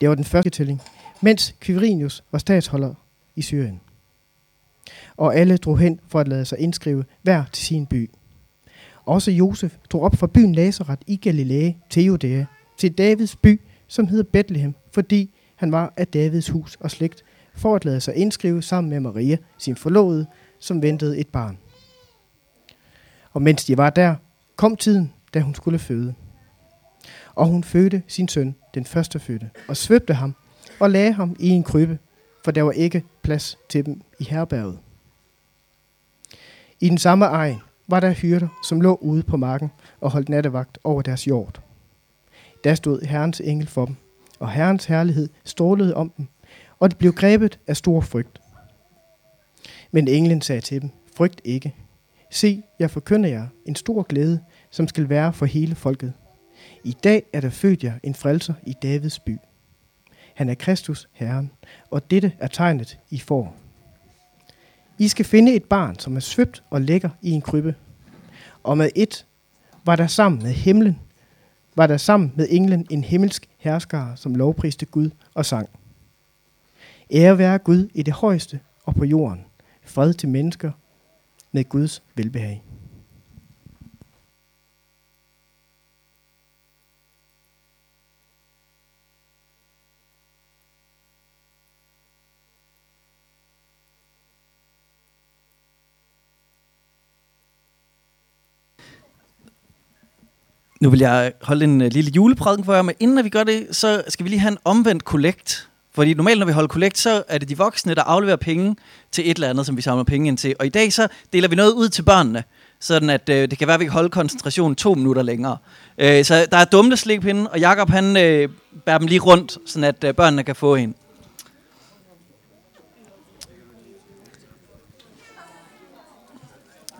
Det var den første tælling, mens Quirinius var statsholder i Syrien. Og alle drog hen for at lade sig indskrive hver til sin by. Også Josef drog op fra byen Nazareth i Galilea til Judæa, til Davids by, som hedder Bethlehem, fordi han var af Davids hus og slægt, for at lade sig indskrive sammen med Maria, sin forlovede, som ventede et barn. Og mens de var der, kom tiden, da hun skulle føde. Og hun fødte sin søn, den første fødte, og svøbte ham og lagde ham i en krybbe, for der var ikke plads til dem i herberget. I den samme egen var der hyrder, som lå ude på marken og holdt nattevagt over deres jord. Der stod Herrens engel for dem, og Herrens herlighed strålede om dem, og de blev grebet af stor frygt. Men englen sagde til dem, frygt ikke. Se, jeg forkynder jer en stor glæde, som skal være for hele folket. I dag er der født jer en frelser i Davids by. Han er Kristus, Herren, og dette er tegnet, I får. I skal finde et barn, som er svøbt og ligger i en krybbe. Og med et var der sammen med himlen, var der sammen med englen en himmelsk hersker, som lovpriste Gud og sang. Ære være Gud i det højeste og på jorden. Fred til mennesker med Guds velbehag. Nu vil jeg holde en øh, lille juleprædiken for jer, men inden vi gør det, så skal vi lige have en omvendt kollekt. Fordi normalt, når vi holder kollekt, så er det de voksne, der afleverer penge til et eller andet, som vi samler penge ind til. Og i dag, så deler vi noget ud til børnene, sådan at øh, det kan være, at vi kan holde koncentrationen to minutter længere. Øh, så der er dumle slikpinde, og Jakob han øh, bærer dem lige rundt, sådan at øh, børnene kan få en.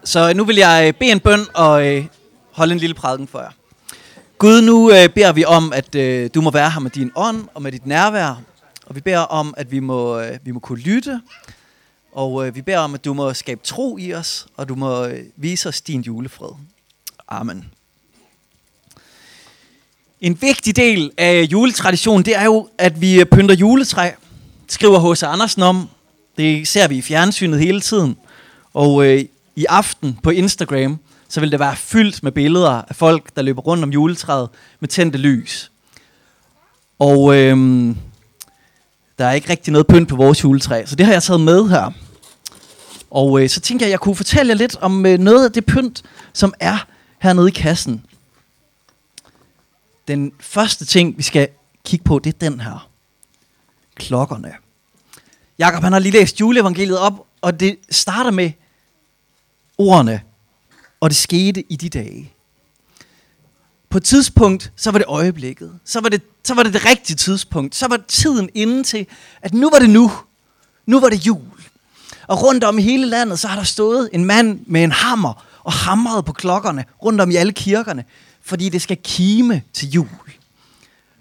Så nu vil jeg øh, bede en bøn og øh, holde en lille prædiken for jer. Gud, nu øh, beder vi om, at øh, du må være her med din ånd og med dit nærvær. Og vi beder om, at vi må, øh, vi må kunne lytte. Og øh, vi beder om, at du må skabe tro i os, og du må øh, vise os din julefred. Amen. En vigtig del af juletraditionen, det er jo, at vi øh, pynter juletræ. Skriver H.C. Andersen om. Det ser vi i fjernsynet hele tiden. Og øh, i aften på Instagram, så vil det være fyldt med billeder af folk, der løber rundt om juletræet med tændte lys. Og øhm, der er ikke rigtig noget pynt på vores juletræ, så det har jeg taget med her. Og øh, så tænker jeg, at jeg kunne fortælle jer lidt om øh, noget af det pynt, som er hernede i kassen. Den første ting, vi skal kigge på, det er den her. Klokkerne. Jakob han har lige læst juleevangeliet op, og det starter med ordene og det skete i de dage. På et tidspunkt, så var det øjeblikket. Så var det, så var det det rigtige tidspunkt. Så var tiden inde til, at nu var det nu. Nu var det jul. Og rundt om i hele landet, så har der stået en mand med en hammer og hamret på klokkerne rundt om i alle kirkerne, fordi det skal kime til jul.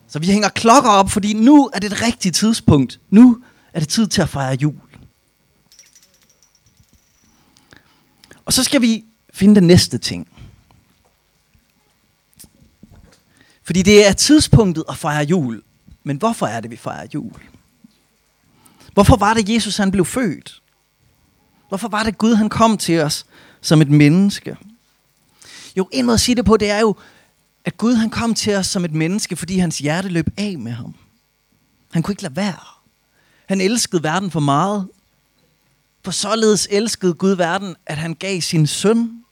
Så vi hænger klokker op, fordi nu er det det rigtige tidspunkt. Nu er det tid til at fejre jul. Og så skal vi finde den næste ting. Fordi det er tidspunktet at fejre jul. Men hvorfor er det, vi fejrer jul? Hvorfor var det, Jesus han blev født? Hvorfor var det, Gud han kom til os som et menneske? Jo, en måde at sige det på, det er jo, at Gud han kom til os som et menneske, fordi hans hjerte løb af med ham. Han kunne ikke lade være. Han elskede verden for meget. For således elskede Gud verden, at han gav sin søn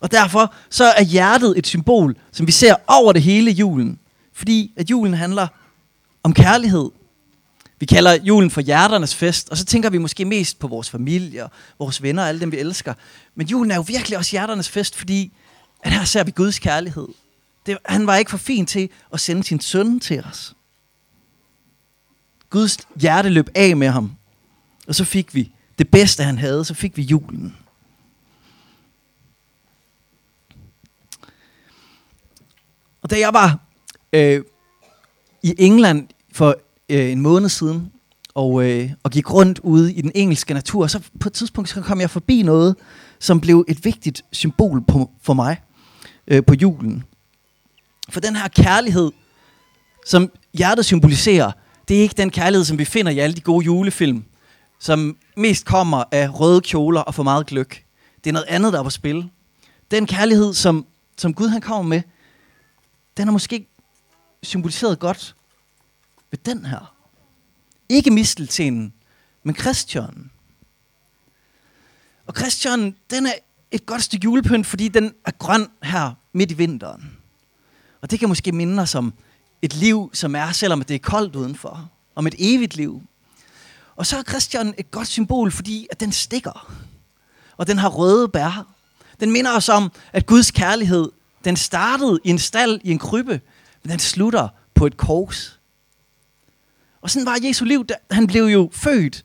og derfor så er hjertet et symbol, som vi ser over det hele julen. Fordi at julen handler om kærlighed. Vi kalder julen for hjerternes fest, og så tænker vi måske mest på vores familie, vores venner og alle dem, vi elsker. Men julen er jo virkelig også hjerternes fest, fordi at her ser vi Guds kærlighed. Det, han var ikke for fin til at sende sin søn til os. Guds hjerte løb af med ham, og så fik vi det bedste, han havde, så fik vi julen. Og da jeg var øh, i England for øh, en måned siden, og, øh, og gik rundt ude i den engelske natur, så på et tidspunkt så kom jeg forbi noget, som blev et vigtigt symbol på, for mig øh, på julen. For den her kærlighed, som hjertet symboliserer, det er ikke den kærlighed, som vi finder i alle de gode julefilm, som mest kommer af røde kjoler og for meget gløk. Det er noget andet, der er på spil. Den kærlighed, som, som Gud han kommer med, den er måske symboliseret godt ved den her. Ikke misteltenen, men Christian. Og Christian, den er et godt stykke julepynt, fordi den er grøn her midt i vinteren. Og det kan måske minde os om et liv, som er, selvom det er koldt udenfor. Om et evigt liv. Og så er Christian et godt symbol, fordi at den stikker. Og den har røde bær. Den minder os om, at Guds kærlighed, den startede i en stald, i en krybbe, men den slutter på et kors. Og sådan var Jesu liv. Han blev jo født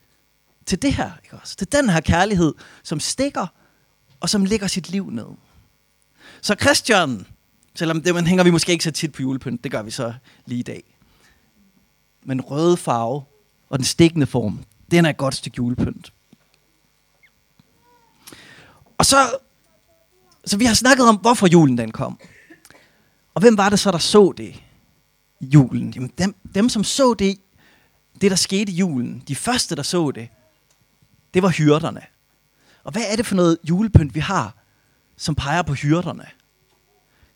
til det her. Ikke også? Til den her kærlighed, som stikker og som lægger sit liv ned. Så Christian, selvom det man hænger vi måske ikke så tit på julepynt, det gør vi så lige i dag. Men røde farve og den stikkende form, den er et godt stykke julepynt. Og så, så vi har snakket om, hvorfor julen den kom. Og hvem var det så, der så det i julen? Jamen dem, dem som så det, det der skete i julen, de første, der så det, det var hyrderne. Og hvad er det for noget julepynt, vi har, som peger på hyrderne?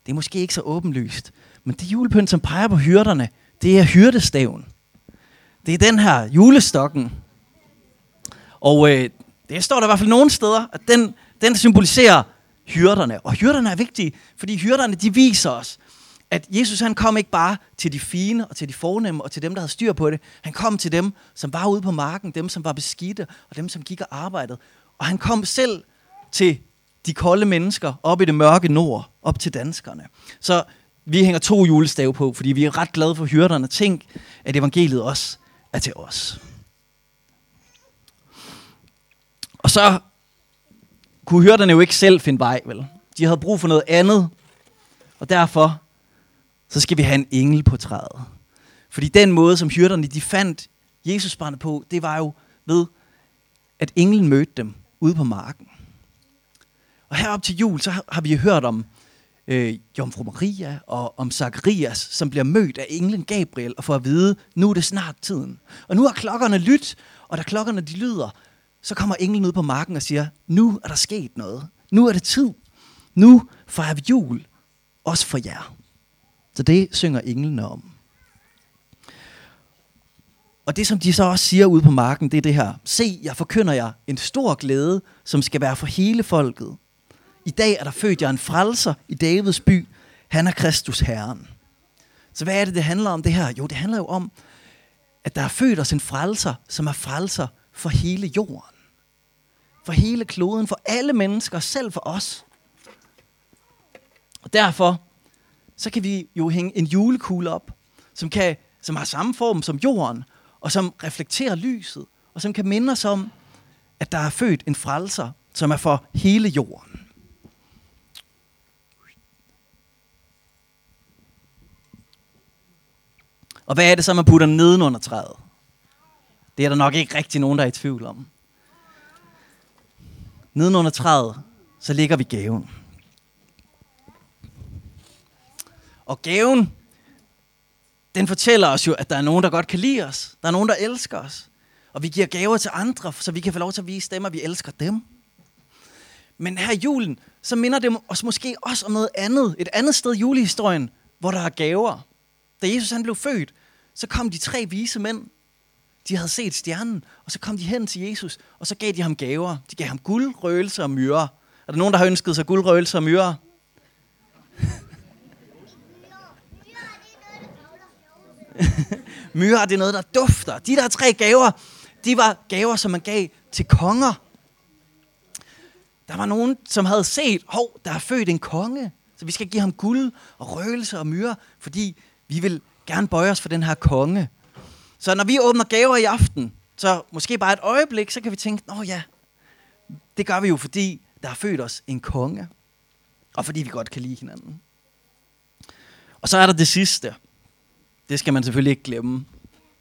Det er måske ikke så åbenlyst, men det julepynt, som peger på hyrderne, det er hyrdestaven. Det er den her julestokken. Og øh, det står der i hvert fald nogle steder, at den, den symboliserer hyrderne. Og hyrderne er vigtige, fordi hyrderne de viser os, at Jesus han kom ikke bare til de fine og til de fornemme og til dem, der havde styr på det. Han kom til dem, som var ude på marken, dem, som var beskidte og dem, som gik og arbejdede. Og han kom selv til de kolde mennesker op i det mørke nord, op til danskerne. Så vi hænger to julestave på, fordi vi er ret glade for hyrderne. Tænk, at evangeliet også er til os. Og så kunne hyrderne jo ikke selv finde vej, vel? De havde brug for noget andet. Og derfor, så skal vi have en engel på træet. Fordi den måde, som hyrderne de fandt Jesus barnet på, det var jo ved, at englen mødte dem ude på marken. Og herop til jul, så har vi hørt om øh, Jomfru Maria og om Zacharias, som bliver mødt af englen Gabriel og får at vide, nu er det snart tiden. Og nu har klokkerne lyttet, og da klokkerne de lyder, så kommer englen ud på marken og siger, nu er der sket noget. Nu er det tid. Nu fejrer vi jul, også for jer. Så det synger englene om. Og det, som de så også siger ude på marken, det er det her. Se, jeg forkynder jer en stor glæde, som skal være for hele folket. I dag er der født jer en frelser i Davids by. Han er Kristus Herren. Så hvad er det, det handler om det her? Jo, det handler jo om, at der er født os en frelser, som er frelser for hele jorden. For hele kloden, for alle mennesker, selv for os. Og derfor, så kan vi jo hænge en julekugle op, som, kan, som har samme form som jorden, og som reflekterer lyset, og som kan minde os om, at der er født en frelser, som er for hele jorden. Og hvad er det så, man putter nedenunder træet? Det er der nok ikke rigtig nogen, der er i tvivl om. Nedenunder træet, så ligger vi gaven. Og gaven, den fortæller os jo, at der er nogen, der godt kan lide os. Der er nogen, der elsker os. Og vi giver gaver til andre, så vi kan få lov til at vise dem, at vi elsker dem. Men her i julen, så minder det os måske også om noget andet. Et andet sted i julehistorien, hvor der er gaver. Da Jesus han blev født, så kom de tre vise mænd. De havde set stjernen, og så kom de hen til Jesus, og så gav de ham gaver. De gav ham guld, røgelse og myrer. Er der nogen, der har ønsket sig guld, røgelse og myrer? myrer, det er noget, der dufter. De der tre gaver, de var gaver, som man gav til konger. Der var nogen, som havde set, hov, der er født en konge, så vi skal give ham guld og røgelse og myrer, fordi vi vil gerne bøje os for den her konge. Så når vi åbner gaver i aften, så måske bare et øjeblik, så kan vi tænke, nå ja, det gør vi jo, fordi der har født os en konge. Og fordi vi godt kan lide hinanden. Og så er der det sidste. Det skal man selvfølgelig ikke glemme.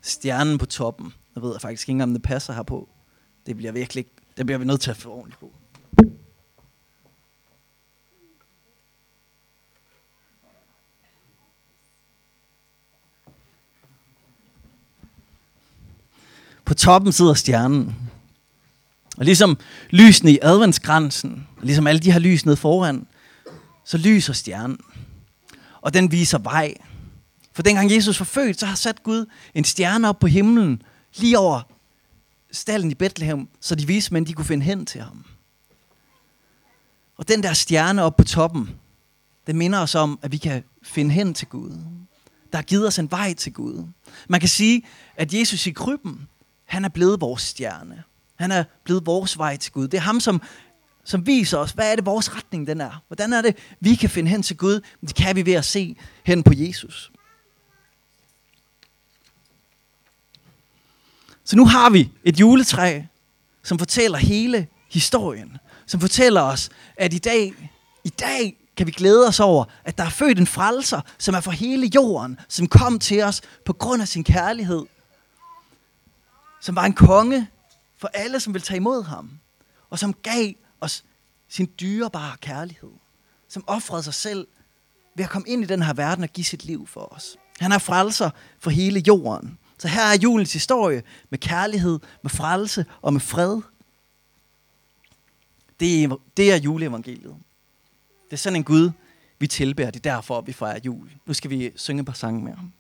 Stjernen på toppen. Jeg ved jeg faktisk ikke, om det passer her på. Det bliver virkelig det bliver vi nødt til at få ordentligt på. På toppen sidder stjernen. Og ligesom lysene i adventskransen, og ligesom alle de her lys nede foran, så lyser stjernen. Og den viser vej. For dengang Jesus var født, så har sat Gud en stjerne op på himlen, lige over stallen i Bethlehem, så de vise mænd, de kunne finde hen til ham. Og den der stjerne op på toppen, den minder os om, at vi kan finde hen til Gud. Der har givet os en vej til Gud. Man kan sige, at Jesus i krybben, han er blevet vores stjerne. Han er blevet vores vej til Gud. Det er ham, som, som viser os, hvad er det vores retning den er. Hvordan er det, vi kan finde hen til Gud. Det kan vi ved at se hen på Jesus. Så nu har vi et juletræ, som fortæller hele historien. Som fortæller os, at i dag, i dag kan vi glæde os over, at der er født en frelser, som er for hele jorden, som kom til os på grund af sin kærlighed. Som var en konge for alle, som vil tage imod ham. Og som gav os sin dyrebare kærlighed. Som offrede sig selv ved at komme ind i den her verden og give sit liv for os. Han er frelser for hele jorden. Så her er julens historie med kærlighed, med frelse og med fred. Det er, det er juleevangeliet. Det er sådan en Gud, vi tilbærer. Det er derfor, vi fejrer jul. Nu skal vi synge et par sange med ham.